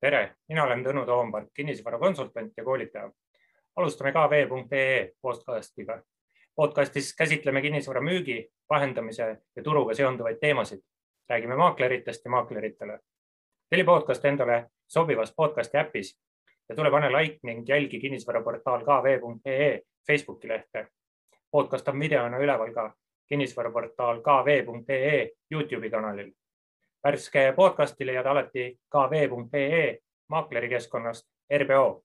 tere, mina olen Tõnu Toompark, kinnisvarakonsultant ja koolitaja. alustame kv.ee podcastiga. podcastis käsitleme kinnisvara müügi, vahendamise ja turuga seonduvaid teemasid. räägime maakleritest ja maakleritele. telli podcast endale sobivas podcasti äpis ja tule pane like ning jälgi kinnisvaraportaal kv.ee Facebooki lehte. podcast on videona üleval ka kinnisvaraportaal kv.ee Youtube'i kanalil värske podcasti leiad alati kv.ee maaklerikeskkonnast RBO.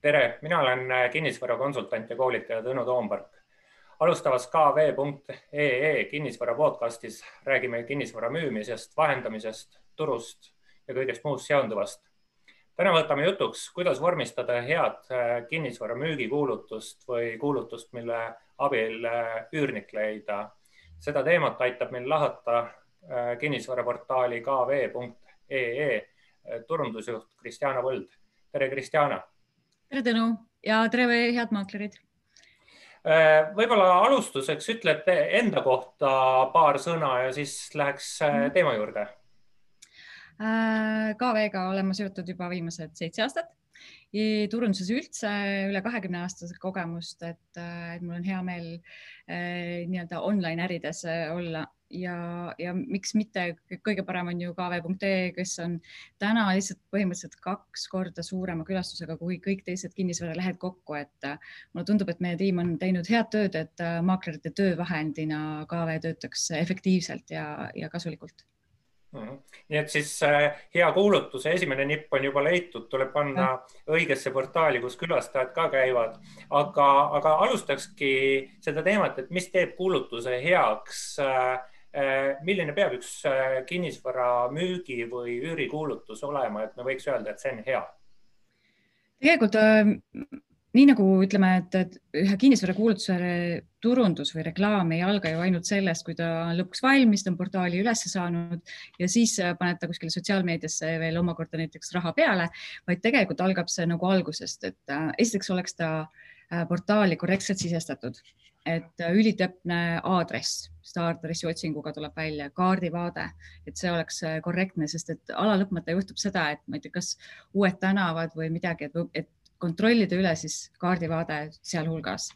tere, mina olen kinnisvarakonsultant ja koolitaja Tõnu Toompark. alustavas kv.ee kinnisvara podcastis räägime kinnisvara müümisest, vahendamisest, turust ja kõigest muust seonduvast. täna võtame jutuks, kuidas vormistada head kinnisvara müügikuulutust või kuulutust, mille abil üürnik leida seda teemat aitab meil lahata äh, kinnisvaraportaali kv.ee äh, turundusjuht Kristjana Võld. tere, Kristjana. tere, Tõnu ja tere, head maaklerid. Äh, võib-olla alustuseks ütlete enda kohta paar sõna ja siis läheks mhm. teema juurde. KV-ga olen ma seotud juba viimased seitse aastat turunduses üldse üle kahekümne aastase kogemust, et, et mul on hea meel eh, nii-öelda online ärides eh, olla ja, ja miks mitte, kõige parem on ju kv.ee, kes on täna lihtsalt põhimõtteliselt kaks korda suurema külastusega kui kõik teised kinnisvaralehed kokku, et mulle tundub, et meie tiim on teinud head tööd, et maaklerite töövahendina KV töötaks efektiivselt ja, ja kasulikult. Nii et siis äh, hea kuulutuse esimene nipp on juba leitud, tuleb panna õigesse portaali, kus külastajad ka käivad. aga, aga alustakski seda teemat, et mis teeb kuulutuse heaks äh,. äh milline peab üks kinnisvara müügi või üürikuulutus olema, et me võiks öelda, et see on hea? tegelikult nii nagu ütleme, et, et ühe kinnisvarakuulutuse turundus või reklaam ei alga ju ainult sellest, kui ta on lõpuks valmis, ta on portaali üles saanud ja siis paned ta kuskile sotsiaalmeediasse veel omakorda näiteks raha peale, vaid tegelikult algab see nagu algusest, et äh, esiteks oleks ta äh, portaali korrektselt sisestatud, et äh, ülitäpne aadress, seda aadressi otsinguga tuleb välja, kaardivaade, et see oleks korrektne, sest et ala lõpmata juhtub seda, et ma ei tea, kas uued tänavad või midagi, et, et kontrollida üle siis kaardivaade sealhulgas.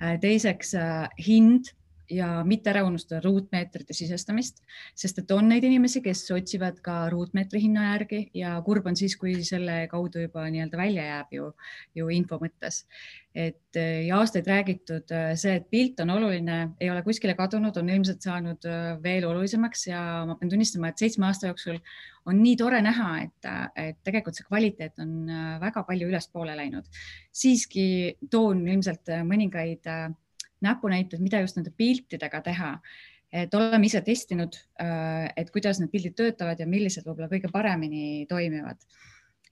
Äh, teiseks äh, hind ja mitte ära unustada ruutmeetrite sisestamist, sest et on neid inimesi, kes otsivad ka ruutmeetri hinna järgi ja kurb on siis, kui selle kaudu juba nii-öelda välja jääb ju, ju info mõttes. et ja aastaid räägitud see, et pilt on oluline, ei ole kuskile kadunud, on ilmselt saanud veel olulisemaks ja ma pean tunnistama, et seitsme aasta jooksul on nii tore näha, et, et tegelikult see kvaliteet on väga palju ülespoole läinud. siiski toon ilmselt mõningaid näpunäited, mida just nende piltidega teha. et oleme ise testinud, äh, et kuidas need pildid töötavad ja millised võib-olla kõige paremini toimivad.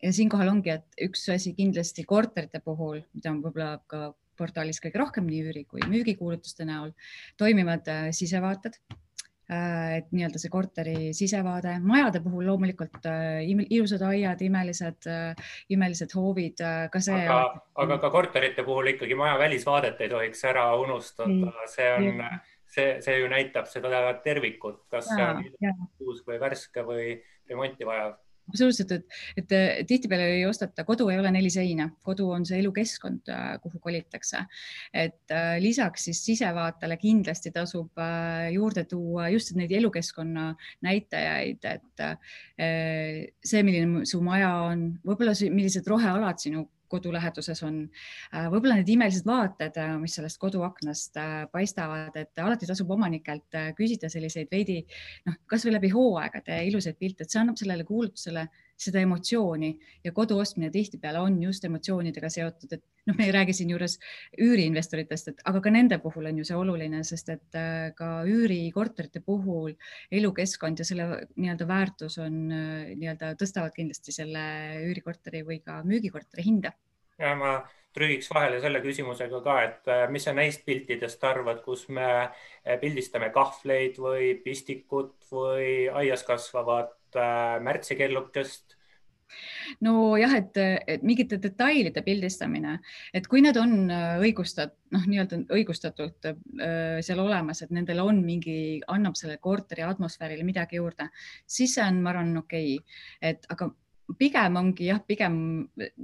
ja siinkohal ongi, et üks asi kindlasti korterite puhul, mida on võib-olla ka portaalis kõige rohkem nii üüri kui müügikuulutuste näol, toimivad äh, sisevaated et nii-öelda see korteri sisevaade, majade puhul loomulikult äh, ilusad aiad, imelised, äh, imelised hoovid, ka see. aga, aga ka korterite puhul ikkagi maja välisvaadet ei tohiks ära unustada mm., see on, see, see ju näitab seda tervikut, kas ja, see on uus või värske või remonti vajav absoluutselt, et, et tihtipeale ei osteta, kodu ei ole neli seina, kodu on see elukeskkond, äh, kuhu kolitakse. et äh, lisaks siis sisevaatele kindlasti tasub äh, juurde tuua just neid elukeskkonna näitajaid, et see, milline su maja on, võib-olla millised rohealad sinu kodu läheduses on. Äh, võib-olla need imelised vaated, äh, mis sellest koduaknast äh, paistavad, et alati tasub omanikelt küsida selliseid veidi noh, kasvõi läbi hooaegade ilusaid pilte, et see annab sellele kuulutusele seda emotsiooni. Ja kodu ostmine tihtipeale on just emotsioonidega seotud, et noh, me ei räägi siinjuures üüriinvestoritest, et aga ka nende puhul on ju see oluline, sest et ka üürikorterite puhul elukeskkond ja selle nii-öelda väärtus on nii-öelda tõstavad kindlasti selle üürikorteri või ka müügikorteri hinda. Ja ma trügiks vahele selle küsimusega ka, et äh, mis sa neist piltidest arvad, kus me äh, pildistame kahvleid või pistikut või aias kasvavat äh, märtsikellukest nojah, et, et mingite detailide pildistamine, et kui need on äh, õigustat-, noh, nii-öelda õigustatult äh, seal olemas, et nendel on mingi, annab selle korteri atmosfäärile midagi juurde, siis see on, ma arvan, okei okay., et aga pigem ongi jah, pigem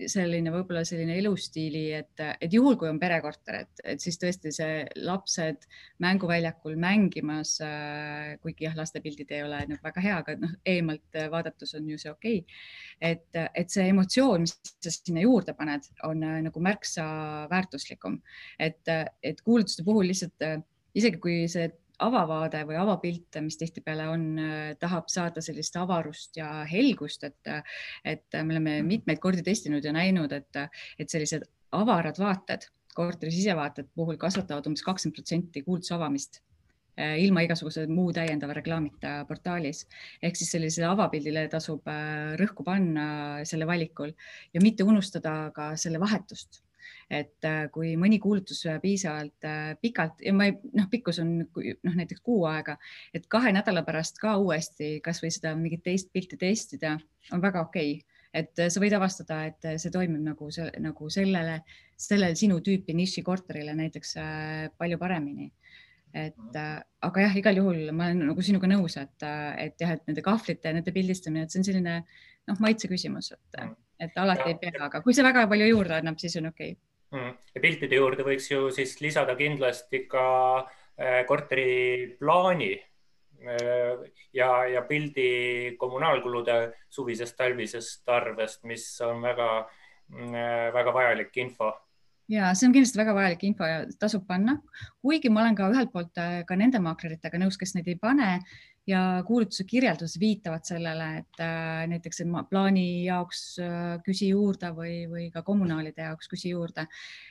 selline võib-olla selline elustiili, et, et juhul, kui on perekorter, et, et siis tõesti see lapsed mänguväljakul mängimas, äh, kuigi jah, lastepildid ei ole nagu väga hea, aga noh, eemalt vaadates on ju see okei. Okay.. et, et see emotsioon, mis sa sinna juurde paned, on äh, nagu märksa väärtuslikum, et, et kuulutuste puhul lihtsalt äh, isegi kui see avavaade või avapilt, mis tihtipeale on, äh, tahab saada sellist avarust ja helgust, et, et me oleme mhm. mitmeid kordi testinud ja näinud, et, et sellised avarad vaated, korteri sisevaated puhul kasvatavad umbes kakskümmend protsenti kuulsuse avamist äh, ilma igasuguse muu täiendava reklaamita portaalis. ehk siis sellisele avapildile tasub äh, rõhku panna selle valikul ja mitte unustada ka selle vahetust et äh, kui mõni kuulutus piisavalt äh, pikalt ja ma ei, noh, pikkus on noh, näiteks kuu aega, et kahe nädala pärast ka uuesti kasvõi seda mingit teist pilti testida on väga okei okay et äh, sa võid avastada, et see toimib nagu, nagu sellele, sellele sinu tüüpi nišikorterile näiteks palju paremini. et aga jah, igal juhul ma olen nagu sinuga nõus, et, et jah, et nende kahvlite, nende pildistamine, et see on selline noh, maitse küsimus, et, et alati ja, ei pea, aga kui see väga palju juurde annab, siis on okei. Okay Mm. ja piltide juurde võiks ju siis lisada kindlasti ka äh, korteriplaani äh, ja, ja pildi kommunaalkulude suvisest talvisest arvest, mis on väga, mm, äh, vajalik info. Ja see on kindlasti väga vajalik info ja tasub panna, kuigi ma olen ka ühelt poolt ka nende maakleritega nõus, kes neid ei pane ja kuulutuse kirjeldused viitavad sellele, et äh, näiteks et plaani jaoks äh, küsi juurde või, või ka kommunaalide jaoks küsi juurde.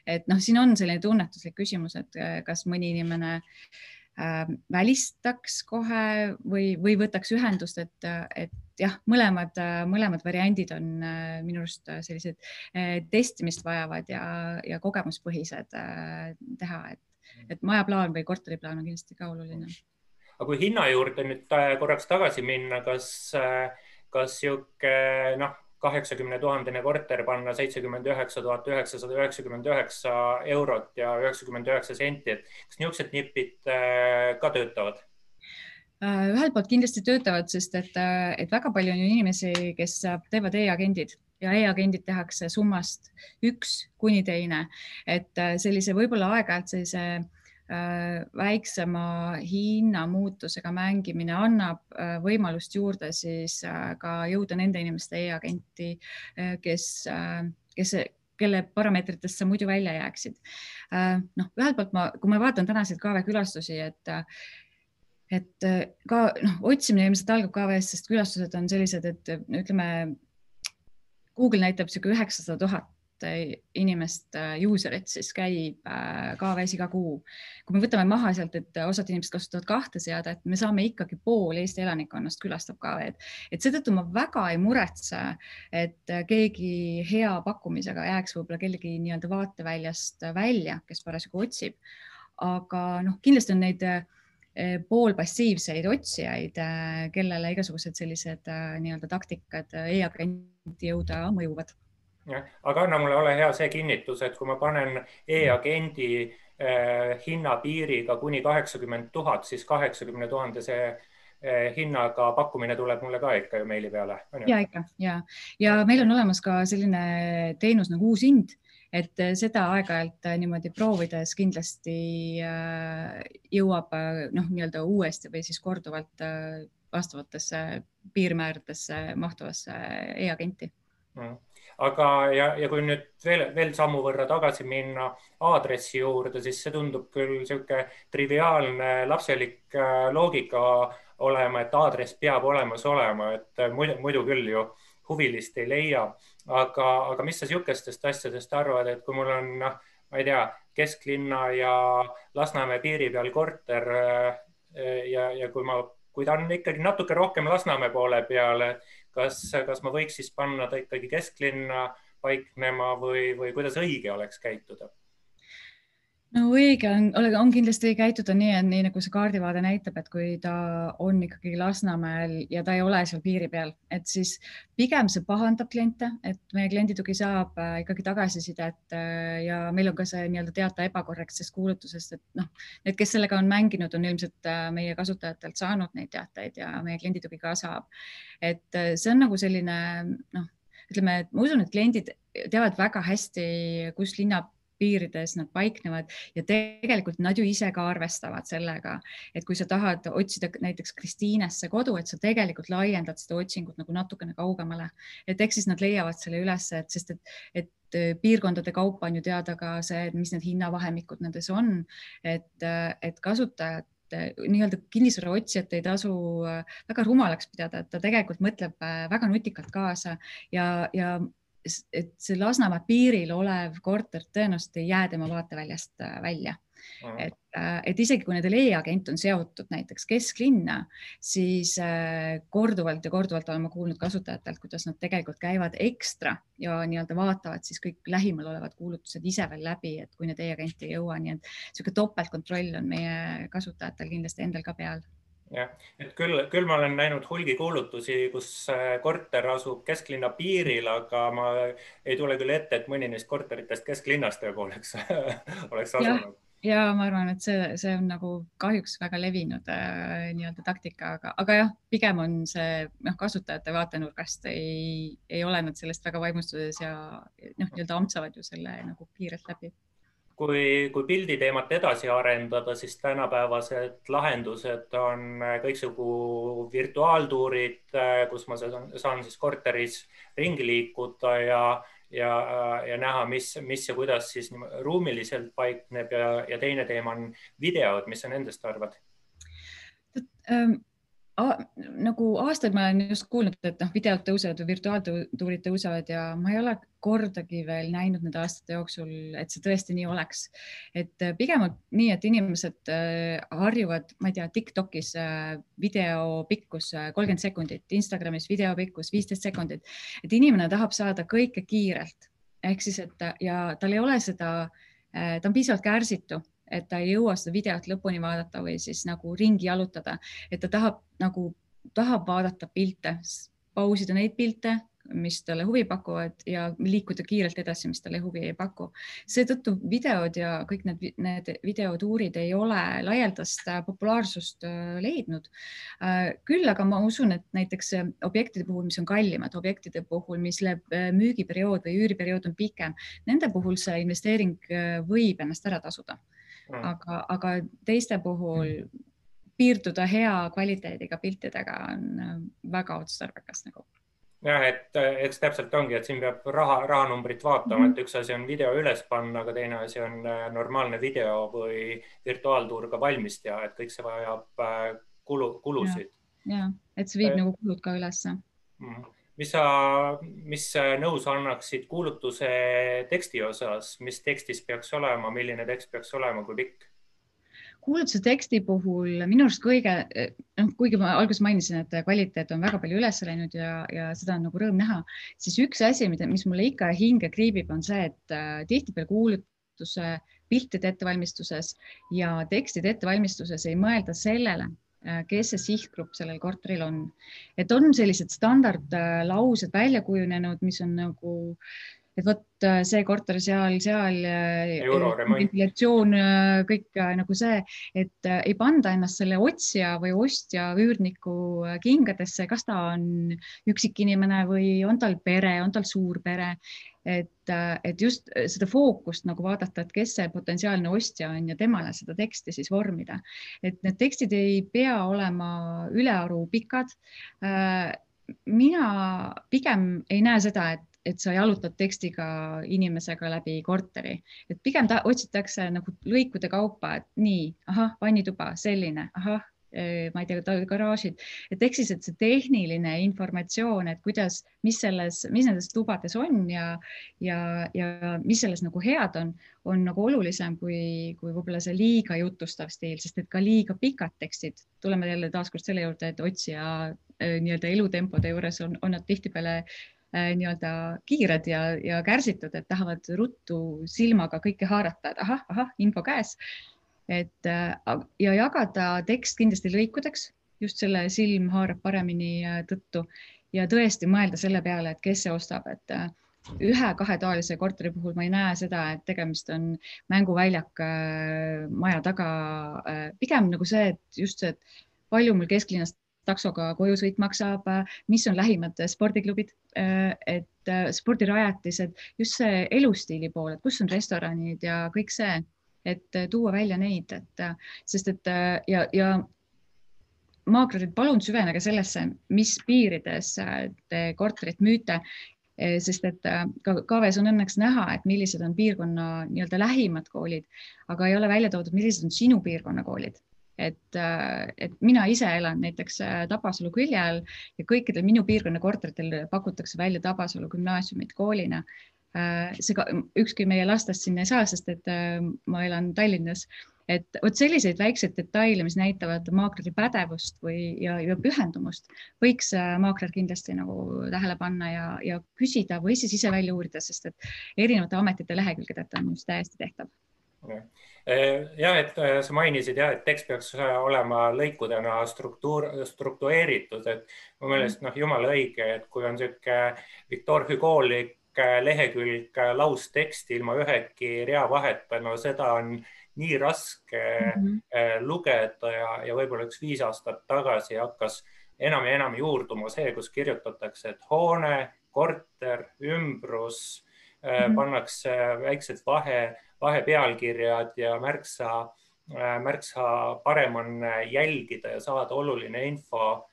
et noh, siin on selline tunnetuslik küsimus, et äh, kas mõni inimene äh, välistaks kohe või, või võtaks ühendust, et, et jah, mõlemad, mõlemad variandid on minu arust sellised testimist vajavad ja, ja kogemuspõhised teha, et, et majaplaan või korteriplaan on kindlasti ka oluline aga kui hinna juurde nüüd äh, korraks tagasi minna, kas, äh, kas sihuke noh, kaheksakümne tuhandene korter panna seitsekümmend üheksa tuhat üheksasada üheksakümmend üheksa eurot ja üheksakümmend üheksa senti, et kas niisugused nipid äh, ka töötavad? ühelt poolt kindlasti töötavad, sest et, et väga palju on ju inimesi, kes teevad e-agendid ja e-agendid tehakse summast üks kuni teine, et sellise võib-olla aeg-ajalt sellise Äh, väiksema hinnamuutusega mängimine annab äh, võimalust juurde siis äh, ka jõuda nende inimeste e-agenti, kes, kes, kelle parameetritest sa muidu välja jääksid. noh, ühelt poolt ma, kui ma vaatan tänaseid KV külastusi, et et ka noh, otsimine ilmselt algab KV-st, sest külastused on sellised, et ütleme, Google näitab niisugune üheksasada tuhat tuhat inimest, äh, user'it siis käib äh, KV-s iga kuu. kui me võtame maha sealt, et osad inimesed kasutavad kahte seadet, me saame ikkagi pool Eesti elanikkonnast külastab KV-d, et seetõttu ma väga ei muretse, et keegi hea pakkumisega jääks võib-olla kellegi nii-öelda vaateväljast välja, kes parasjagu otsib. aga noh, kindlasti on neid äh, poolpassiivseid otsijaid, kellele igasugused sellised nii-öelda taktikad e-agenti jõuda mõjuvad aga anna mulle, ole hea, see kinnitus, et kui ma panen e-agendi eh, hinnapiiriga kuni kaheksakümmend tuhat, siis kaheksakümne tuhandese eh, hinnaga pakkumine tuleb mulle ka ikka ju meili peale. ja ikka ja, ja meil on olemas ka selline teenus nagu uus hind et seda aeg-ajalt niimoodi proovides kindlasti äh, jõuab noh, nii-öelda uuesti või siis korduvalt äh, vastavatesse piirmääradesse mahtuvasse e-agenti. Mm aga, ja, ja kui nüüd veel, veel sammu võrra tagasi minna aadressi juurde, siis see tundub küll niisugune triviaalne lapselik äh, loogika olema, et aadress peab olemas olema, et äh, muidu, muidu küll ju huvilist ei leia. aga, aga mis sa niisugustest asjadest arvad, et kui mul on, noh, ma ei tea, kesklinna ja Lasnamäe piiri peal korter äh, ja, ja kui ma, kui ta on ikkagi natuke rohkem Lasnamäe poole peal, kas, kas ma võiks siis panna ta ikkagi kesklinna paiknema või, või kuidas õige oleks käituda? No õige on, on kindlasti käituda nii, et nii nagu see kaardivaade näitab, et kui ta on ikkagi Lasnamäel ja ta ei ole seal piiri peal, et siis pigem see pahandab kliente, et meie klienditugi saab äh, ikkagi tagasisidet äh, ja meil on ka see nii-öelda teate ebakorrektsest kuulutusest, et noh, need, kes sellega on mänginud, on ilmselt äh, meie kasutajatelt saanud neid teateid ja meie klienditugi ka saab. et see on nagu selline noh, ütleme, et ma usun, et kliendid teavad väga hästi, kus linna piirides nad paiknevad ja tegelikult nad ju ise ka arvestavad sellega, et kui sa tahad otsida näiteks Kristiinesse kodu, et sa tegelikult laiendad seda otsingut nagu natukene kaugemale, et eks siis nad leiavad selle ülesse, et sest et, et piirkondade kaupa on ju teada ka see, mis need hinnavahemikud nendes on, et, et kasutajad nii-öelda kinnisvaraotsijat ei tasu väga rumalaks pidada, et ta tegelikult mõtleb väga nutikalt kaasa ja, ja et see Lasnamäe piiril olev korter tõenäoliselt ei jää tema vaateväljast äh, välja. Mm.. et, äh, et isegi kui nende e-agent on seotud näiteks kesklinna, siis äh, korduvalt ja korduvalt olen ma kuulnud kasutajatelt, kuidas nad tegelikult käivad ekstra ja nii-öelda vaatavad siis kõik lähimal olevad kuulutused ise veel läbi, et kui need e-agenti ei jõua, nii et niisugune topeltkontroll on meie kasutajatel kindlasti endal ka peal jah, et küll, küll ma olen näinud hulgi kuulutusi, kus äh, korter asub kesklinna piiril, aga ma ei tule küll ette, et mõni neist korteritest kesklinnas tõepooleks oleks asunud. ja ma arvan, et see, see on nagu kahjuks väga levinud äh, nii-öelda taktika, aga, aga jah, pigem on see noh, kasutajate vaatenurgast ei, ei ole nad sellest väga vaimustuses ja noh, nii-öelda ampsavad ju selle nagu kiirelt läbi kui, kui pilditeemat edasi arendada, siis tänapäevased lahendused on kõiksugu virtuaaltuurid, kus ma saan, siis korteris ringi liikuda ja, ja, ja näha, mis, mis ja kuidas siis ruumiliselt paikneb ja, ja teine teema on videod, mis sa nendest arvad? Nagu aastaid ma olen just kuulnud, et noh, videod tõusevad või virtuaaltuurid tõusevad ja ma ei ole kordagi veel näinud nende aastate jooksul, et see tõesti nii oleks. et äh, pigem on nii, et inimesed äh, harjuvad, ma ei tea, Tiktokis äh, video pikkus kolmkümmend sekundit, Instagramis video pikkus viisteist sekundit, et inimene tahab saada kõike kiirelt. Ehk siis, et ja tal ei ole seda, ta on piisavalt kärsitu et ta ei jõua seda videot lõpuni vaadata või siis nagu ringi jalutada, et ta tahab nagu, tahab vaadata pilte, pausida neid pilte, mis talle huvi pakuvad ja liikuda kiirelt edasi, mis talle huvi ei paku. seetõttu videod ja kõik need, need videotuurid ei ole laialdast populaarsust äh, leidnud. Äh, küll aga ma usun, et näiteks objektide puhul, mis on kallimad, objektide puhul, äh, müügiperiood või üüriperiood on pikem, nende puhul see investeering võib ennast ära tasuda. Aga, aga teiste puhul mm. piirduda hea kvaliteediga piltidega on äh, väga otstarbekas nagu jah, et eks täpselt ongi, et siin peab raha, rahanumbrit vaatama mm, et üks asi on video üles panna, aga teine asi on äh, normaalne video või virtuaaltuur ka valmis teha, et kõik see vajab äh, kulu, kulusid. ja, et see viib äh, nagu kulud ka ülesse mm. -hmm mis sa, mis nõu sa annaksid kuulutuse teksti osas, mis tekstis peaks olema, milline tekst peaks olema, kui pikk? kuulutuse teksti puhul minu arust kõige, noh, kuigi ma alguses mainisin, et kvaliteet on väga palju üles läinud ja, ja seda on nagu rõõm näha, siis üks asi, mida, mis mulle ikka hinge kriibib, on see, et äh, tihtipeale kuulutuse piltide ettevalmistuses ja tekstide ettevalmistuses ei mõelda sellele, kes see sihtgrupp sellel korteril on. et on sellised standardlaused välja kujunenud, mis on nagu, et vot äh, see korter seal, seal. Äh, ventilatsioon, kõik nagu see, et ei panda ennast selle otsija või ostja üürniku kingadesse, kas ta on üksikinimene või on tal pere, on tal suur pere et, et just seda fookust nagu vaadata, et kes see potentsiaalne ostja on ja temale seda teksti siis vormida. et need tekstid ei pea olema ülearu pikad. mina pigem ei näe seda, et et sa jalutad tekstiga inimesega läbi korteri, et pigem ta, otsitakse nagu lõikude kaupa, et nii, ahah, vannituba selline, ahah, ma ei tea, garaažid, et ehk siis, et see tehniline informatsioon, et kuidas, mis selles, mis nendes tubades on ja, ja, ja mis selles nagu head on, on nagu olulisem kui, kui võib-olla see liiga jutustav stiil, sest et ka liiga pikad tekstid, tuleme jälle taaskord selle juurde, et otsija äh, nii-öelda elutempode juures on, on nad tihtipeale äh, nii-öelda kiired ja, ja kärsitud, et tahavad ruttu silmaga kõike haarata, et ahah, ahah, info käes. Et äh, ja jagada tekst kindlasti lõikudeks, just selle silm haarab paremini äh, tõttu ja tõesti mõelda selle peale, et kes see ostab, et äh, ühe-kahetoalise korteri puhul ma ei näe seda, et tegemist on mänguväljak maja taga. Pigem nagu see, et just see, et palju mul kesklinnast taksoga koju sõit maksab, mis on lähimad spordiklubid, et spordirajatised, just see elustiili pool, et kus on restoranid ja kõik see, et tuua välja neid, et sest et ja, ja maaklerid, palun süvenege sellesse, mis piirides te korterit müüte sest et äh, ka KV-s on õnneks näha, et millised on piirkonna nii-öelda lähimad koolid, aga ei ole välja toodud, millised on sinu piirkonna koolid. et, äh, et mina ise elan näiteks äh, Tabasalu külje all ja kõikidel minu piirkonna korteritel pakutakse välja Tabasalu gümnaasiumit koolina see ka, ükski meie lastest sinna ei saa, sest et ma elan Tallinnas. Et vot selliseid väikseid detaile, mis näitavad maakleri pädevust või, ja, ja pühendumust, võiks äh, maakler kindlasti nagu tähele panna ja, ja küsida või siis ise välja uurida, sest et erinevate ametite lehekülgedelt on just täiesti tehtav. Jah, et äh, sa mainisid ja et tekst peaks äh, olema lõikudena struktuur, struktureeritud, et mu meelest noh, jumala õige, et kui on niisugune Victor Hugo'lik lehekülg lausteksti ilma ühegi rea vaheta, no seda on äh, nii raske mm -hmm. lugeda ja, ja võib-olla üks viis aastat tagasi hakkas enam ja enam juurduma see, kus kirjutatakse, et hoone, korter, ümbrus mm, -hmm. pannakse väiksed vahe, vahepealkirjad ja märksa, äh, märksa parem on jälgida ja saada oluline info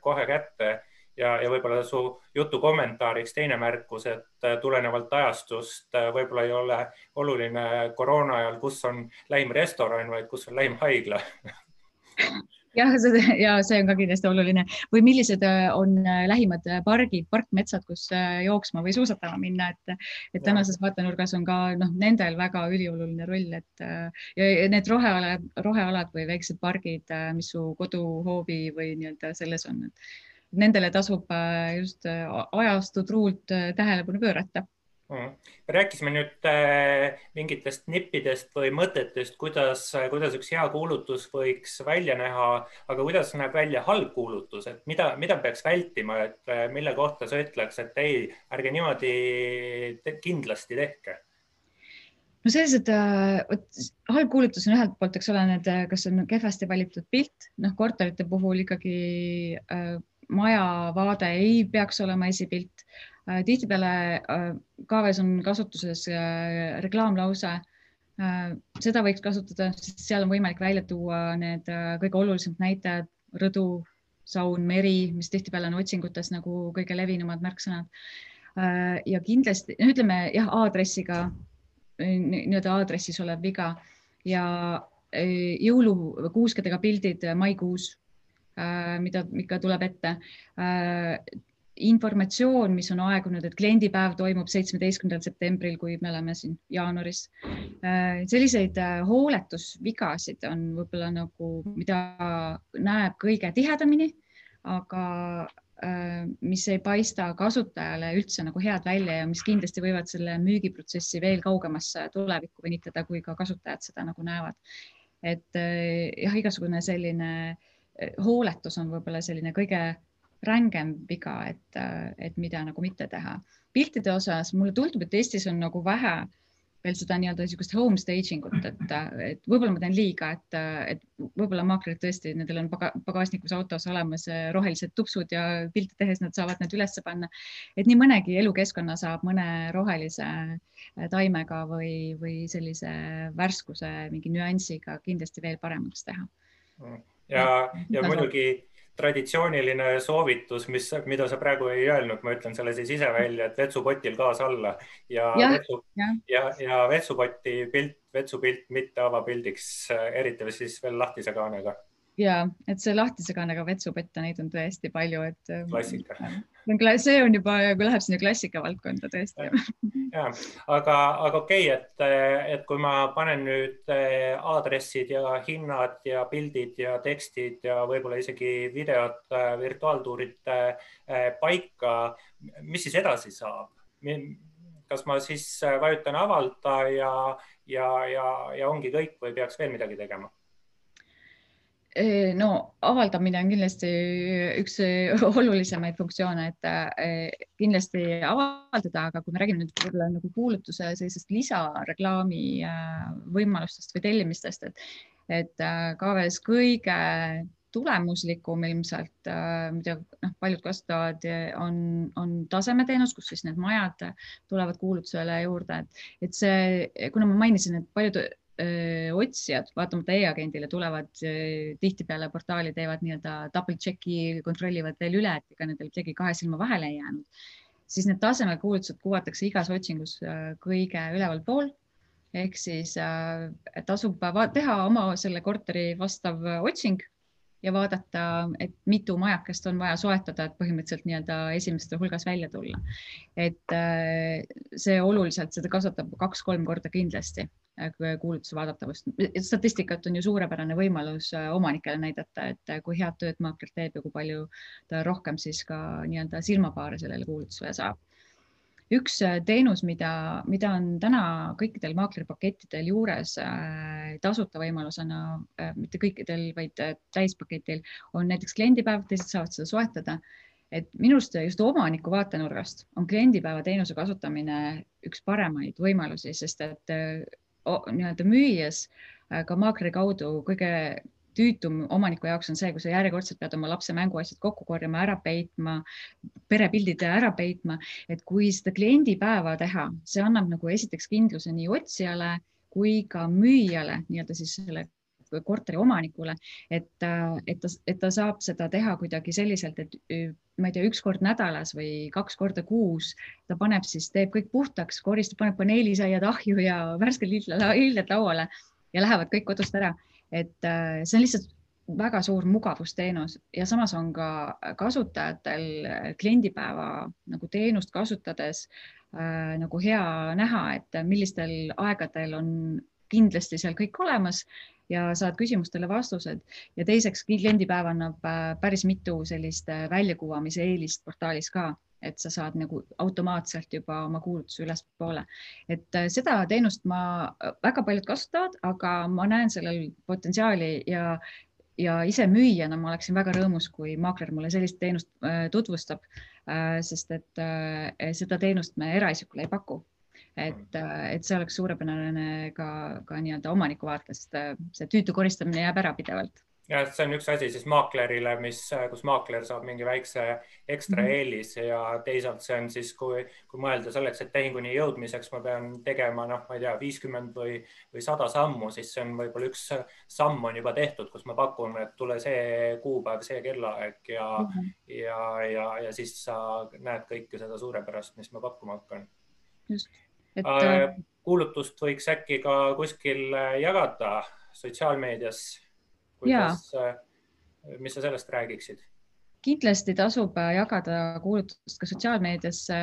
kohe kätte ja, ja võib-olla su jutu kommentaariks teine märkus, et äh, tulenevalt ajastust äh, võib-olla ei ole oluline koroona ajal, kus on lähim restoran, vaid kus on lähim haigla. Jah, see ja see on ka kindlasti oluline. Või millised äh, on lähimad pargid, parkmetsad, kus jooksma või suusatama minna, et, et tänases vaatenurgas on ka noh, nendel väga ülioluline roll, et ja need rohealad, rohealad või väiksed pargid, mis su koduhoovi või nii-öelda selles on, et nendele tasub äh, just äh, ajastu truult äh, tähelepanu pöörata mm. rääkisime nüüd mingitest nippidest või mõtetest, kuidas, kuidas üks hea kuulutus võiks välja näha, aga kuidas näeb välja halb kuulutus, et mida, mida peaks vältima, et mille kohta sa ütleks, et ei, ärge niimoodi te, kindlasti tehke? no sellised, vot halb kuulutus on ühelt poolt, eks ole, need, kas on kehvasti valitud pilt, noh, korterite puhul ikkagi äh, maja vaade ei peaks olema esipilt. Äh, tihtipeale äh, KV-s on kasutuses äh, reklaamlause. seda võiks kasutada, sest seal on võimalik välja tuua need kõige olulisemad näitajad, rõdu, saun, meri, mis tihtipeale on otsingutes nagu kõige levinumad märksõnad. ja kindlasti, ütleme jah, aadressiga, nii-öelda aadressis olev viga ja jõulukuuskedega pildid maikuus mida ikka tuleb ette. Äh, informatsioon, mis on aegunud, et kliendipäev toimub seitsmeteistkümnendal septembril, kui me oleme siin jaanuaris. Äh, selliseid hooletusvigasid on võib-olla nagu, mida näeb kõige tihedamini, aga mis ei paista kasutajale üldse nagu head välja ja mis kindlasti võivad selle müügiprotsessi veel kaugemasse tulevikku venitada, kui ka kasutajad seda nagu näevad. et jah, igasugune selline äh, hooletus on võib-olla selline kõige rängem viga, et, et mida nagu mitte teha. piltide osas mulle tundub, et Eestis on nagu vähe veel seda nii-öelda niisugust home staging ut, et, et võib-olla ma teen liiga, et, et võib-olla maaklerid tõesti, nendel on paga, pagasnikus autos olemas rohelised tupsud ja pilte tehes nad saavad need üles panna. et nii mõnegi elukeskkonna saab mõne rohelise taimega või, või sellise värskuse mingi nüansiga kindlasti veel paremaks teha mm ja, ja muidugi traditsiooniline soovitus, mis, mida sa praegu ei öelnud, ma ütlen selle siis ise välja, et vetsupotil gaas alla ja, ja, vetsu, ja, ja, ja vetsupoti pilt, vetsupilt mitte avapildiks, eriti siis veel lahtise kaanega. ja et see lahtise kaanega vetsupotte, neid on tõesti palju, et. klassika see on juba, kui läheb sinna klassika valdkonda tõesti. ja, aga, aga okei okay,, et, et kui ma panen nüüd eh, aadressid ja hinnad ja pildid ja tekstid ja võib-olla isegi videod eh, virtuaaltuurite eh, paika, mis siis edasi saab? kas ma siis vajutan avalda ja, ja, ja, ja ongi kõik või peaks veel midagi tegema? No avaldamine on kindlasti üks olulisemaid funktsioone, et kindlasti avaldada, aga kui me räägime nüüd võib-olla nagu kuulutuse sellisest lisareklaami võimalustest või tellimistest, et, et KV-s kõige tulemuslikum ilmselt, mida noh, paljud kasutavad, on, on tasemeteenus, kus siis need majad tulevad kuulutusele juurde, et, et see, kuna ma mainisin, et paljud otsijad, vaatamata e-agendile, tulevad tihtipeale portaali, teevad nii-öelda double check'i, kontrollivad veel üle, et ega nendel midagi kahe silma vahele ei jäänud, siis need tasemekuulutused kuvatakse igas otsingus kõige ülevalpool ehk siis tasub teha oma selle korteri vastav otsing ja vaadata, et mitu majakest on vaja soetada, et põhimõtteliselt nii-öelda esimeste hulgas välja tulla. et see oluliselt, seda kasvatab kaks-kolm korda kindlasti Äh, kuulutuse vaadatavust. statistikat on ju suurepärane võimalus äh, omanikele näidata, et äh, kui head tööd maakler teeb ja kui palju ta rohkem siis ka nii-öelda silmapaare sellele kuulutusele saab. Üks teenus, mida, mida on täna kõikidel maaklerpakettidel juures tasuta võimalusena, mitte kõikidel, vaid täispaketil, on näiteks kliendipäev, teised saavad seda soetada. Et minu arust just omaniku vaatenurgast on kliendipäeva teenuse kasutamine üks paremaid võimalusi, sest et nii-öelda müües äh, ka maakleri kaudu kõige tüütum omaniku jaoks on see, kui sa järjekordselt pead oma lapse mänguasjad kokku korjama, ära peitma, perepildid ära peitma, et kui seda kliendipäeva teha, see annab nagu esiteks kindluse nii otsijale kui ka müüjale nii-öelda siis selle korteri omanikule, et, et ta, et ta saab seda teha kuidagi selliselt, et ma ei tea, üks kord nädalas või kaks korda kuus ta paneb siis, teeb kõik puhtaks, koristab, paneb paneelisaiad ahju ja värsked lilled lauale ja lähevad kõik kodust ära. Et see on lihtsalt väga suur mugavusteenus ja samas on ka kasutajatel kliendipäeva nagu teenust kasutades äh, nagu hea näha, et millistel aegadel on kindlasti seal kõik olemas ja saad küsimustele vastused. Ja teiseks kliendipäev annab äh, päris mitu sellist äh, väljakuvamise eelist portaalis ka, et sa saad nagu automaatselt juba oma kuulutuse ülespoole. et äh, seda teenust ma, väga paljud kasutavad, aga ma näen sellel potentsiaali ja ja ise müüjana ma oleksin väga rõõmus, kui maakler mulle sellist teenust tutvustab, sest et seda teenust me eraisikule ei paku et, et see oleks suurepärane ka, ka nii-öelda omaniku vaatest, see tüütu koristamine jääb ära pidevalt ja see on üks asi siis maaklerile, mis, kus maakler saab mingi väikse ekstra -hmm. eelise ja teisalt see on siis, kui, kui mõelda selleks, et tehinguni jõudmiseks ma pean tegema, noh, ma ei tea, viiskümmend või, või sada sammu, siis see on võib-olla üks samm on juba tehtud, kus ma pakun, et tule see kuupäev, see kellaaeg ja mm, -hmm. ja, ja, ja siis sa näed kõike seda suurepärast, mis ma pakkuma hakkan. just et äh, kuulutust võiks äkki ka kuskil äh, jagada sotsiaalmeedias. Kuidas, äh, mis sa sellest räägiksid? kindlasti tasub jagada kuulutust ka sotsiaalmeediasse,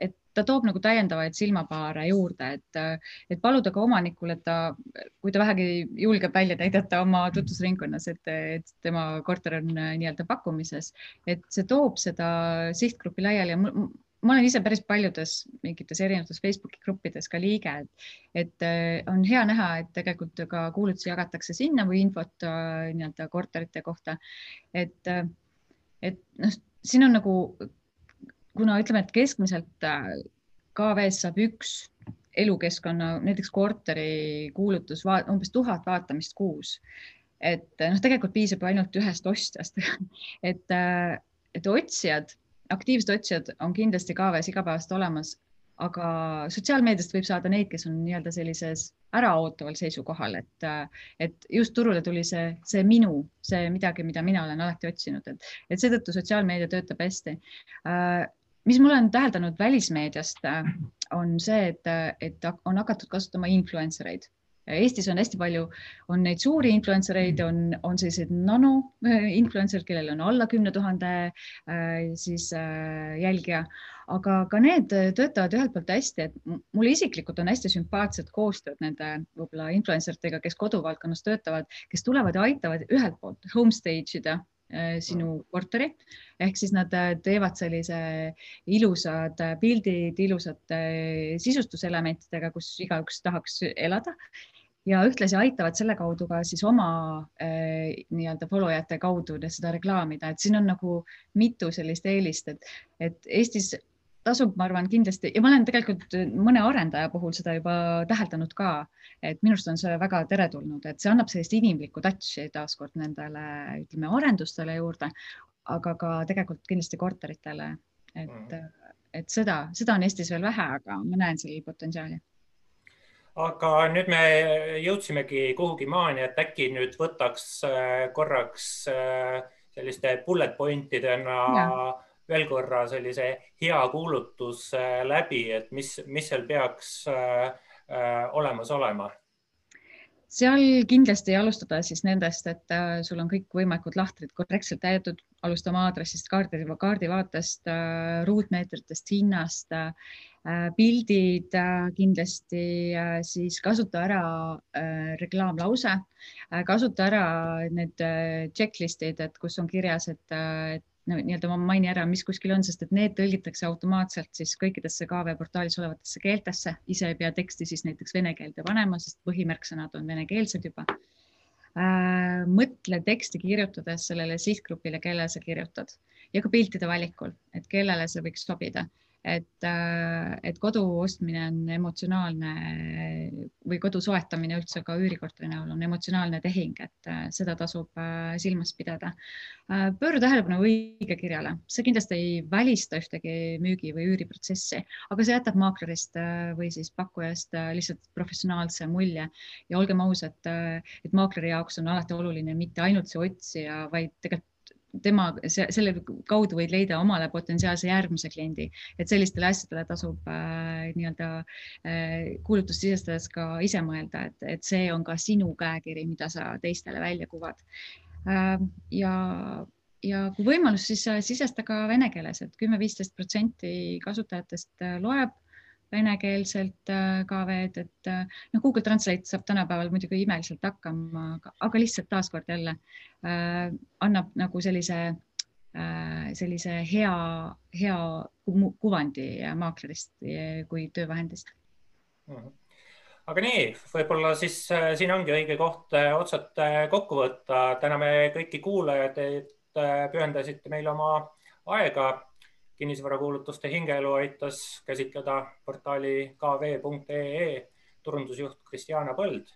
et ta toob nagu täiendavaid silmapaare juurde, et, et paluda ka omanikul, et ta, kui ta vähegi julgeb välja näidata oma tutvusringkonnas, et, et tema korter on nii-öelda pakkumises, et see toob seda sihtgruppi laiali ja ma olen ise päris paljudes mingites erinevates Facebooki gruppides ka liige, et, et äh, on hea näha, et tegelikult ka kuulutusi jagatakse sinna või infot äh, nii-öelda korterite kohta. et, äh, et noh, siin on nagu, kuna ütleme, et keskmiselt KV-s saab üks elukeskkonna, näiteks korteri kuulutus umbes tuhat vaatamist kuus. et noh, tegelikult piisab ainult ühest ostjast et, et otsijad aktiivsed otsijad on kindlasti KV-s igapäevaselt olemas, aga sotsiaalmeediast võib saada neid, kes on nii-öelda sellises äraootaval seisukohal, et, et just turule tuli see, see minu, see midagi, mida mina olen alati otsinud, et, et seetõttu sotsiaalmeedia töötab hästi. mis ma olen täheldanud välismeediast, on see, et, et on hakatud kasutama influencer eid Eestis on hästi palju, on neid suuri influencer eid, on, on selliseid nano influencer, kellel on alla kümne tuhande siis jälgija, aga ka need töötavad ühelt poolt hästi, et mulle isiklikult on hästi sümpaatsed koostööd nende võib-olla influencer itega, kes koduvaldkonnas töötavad, kes tulevad ja aitavad ühelt poolt home stage ida Äh, sinu korteri. Ehk siis nad äh, teevad sellise ilusad äh, pildid ilusate sisustuselementidega, kus igaüks tahaks elada ja ühtlasi aitavad selle kaudu ka siis oma äh, nii-öelda follow jate kaudu seda reklaamida, et siin on nagu mitu sellist eelist, et, et Eestis tasub, ma arvan, kindlasti ja ma olen tegelikult mõne arendaja puhul seda juba täheldanud ka, et minu arust on see väga teretulnud, et see annab sellist inimlikku touch'i taaskord nendele, ütleme, arendustele juurde, aga ka tegelikult kindlasti korteritele, et mm., et seda, seda on Eestis veel vähe, aga ma näen sellel potentsiaali aga nüüd me jõudsimegi kuhugi maani, et äkki nüüd võtaks äh, korraks äh, selliste bullet point idena ja veel korra sellise hea kuulutus äh, läbi, et mis, mis seal peaks äh, olemas olema? Seal kindlasti alustada siis nendest, et sul on kõikvõimalikud lahtrid korrektselt täidetud, alustama aadressist, kaardi, kaardivaatest, ruutmeetritest, hinnast, pildid kindlasti, siis kasuta ära reklaamlause, kasuta ära need checklist'id, et kus on kirjas, et, et no, nii-öelda ma mainin ära, mis kuskil on, sest et need tõlgitakse automaatselt siis kõikidesse KV portaalis olevatesse keeltesse, ise ei pea teksti siis näiteks vene keelde panema, sest põhimärksõnad on venekeelsed juba. Äh,. mõtle teksti kirjutades sellele sihtgrupile, kellele sa kirjutad. Ja ka piltide valikul, et kellele see võiks sobida et, äh, et kodu ostmine on emotsionaalne või kodu soetamine üldse ka üürikorteri näol on emotsionaalne tehing, et äh, seda tasub äh, silmas pidada. pööra tähelepanu õigekirjale, see kindlasti ei välista ühtegi müügi või üüriprotsessi, aga see jätab maaklerist või siis pakkujast lihtsalt professionaalse mulje ja olgem ausad, et maakleri jaoks on alati oluline mitte ainult see otsija, vaid tegelikult tema, selle kaudu võid leida omale potentsiaalse järgmise kliendi, et sellistele asjadele tasub äh, nii-öelda äh, kuulutust sisestades ka ise mõelda, et, et see on ka sinu käekiri, mida sa teistele välja kuvad äh,. ja, ja kui võimalus, siis äh, sisesta ka vene keeles, et kümme-viisteist protsenti kasutajatest äh, loeb venekeelselt äh, ka veel, et noh, Google Translate saab tänapäeval muidugi imeliselt hakkama, aga lihtsalt taaskord jälle äh, annab nagu sellise äh,, sellise hea, hea kuvandi maaklerist kui töövahendist. Aga nii, võib-olla siis äh, siin ongi õige koht otsad kokku võtta. täname kõiki kuulajaid, et pühendasite meile oma aega kinnisvarakuulutuste hingeelu aitas käsitleda portaali kv.ee turundusjuht Kristjana Põld.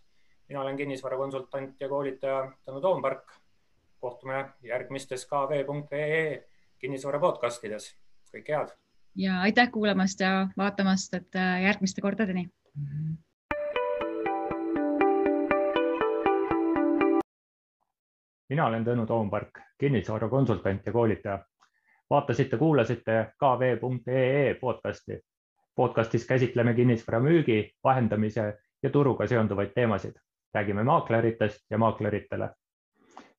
mina olen kinnisvarakonsultant ja koolitaja Tõnu Toompark. kohtume järgmistes kv.ee kinnisvara podcastides. kõike head. ja aitäh kuulamast ja vaatamast, et äh, järgmiste kordadeni mm. -hmm. mina olen Tõnu Toompark, kinnisvarakonsultant ja koolitaja vaatasite, kuulasite kv.ee podcasti. podcastis käsitleme kinnisvara müügi, vahendamise ja turuga seonduvaid teemasid. räägime maakleritest ja maakleritele.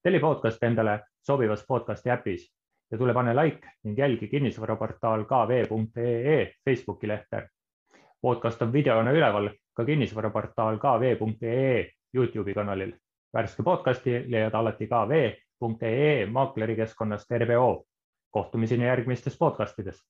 telli podcast endale sobivas podcasti äpis ja tule pane like ning jälgi kinnisvaraportaal kv.ee Facebooki lehte. podcast on videona üleval ka kinnisvaraportaal kv.ee Youtube'i kanalil. värske podcasti leiad alati kv.ee maaklerikeskkonnast RBO kohtumiseni järgmistes podcastides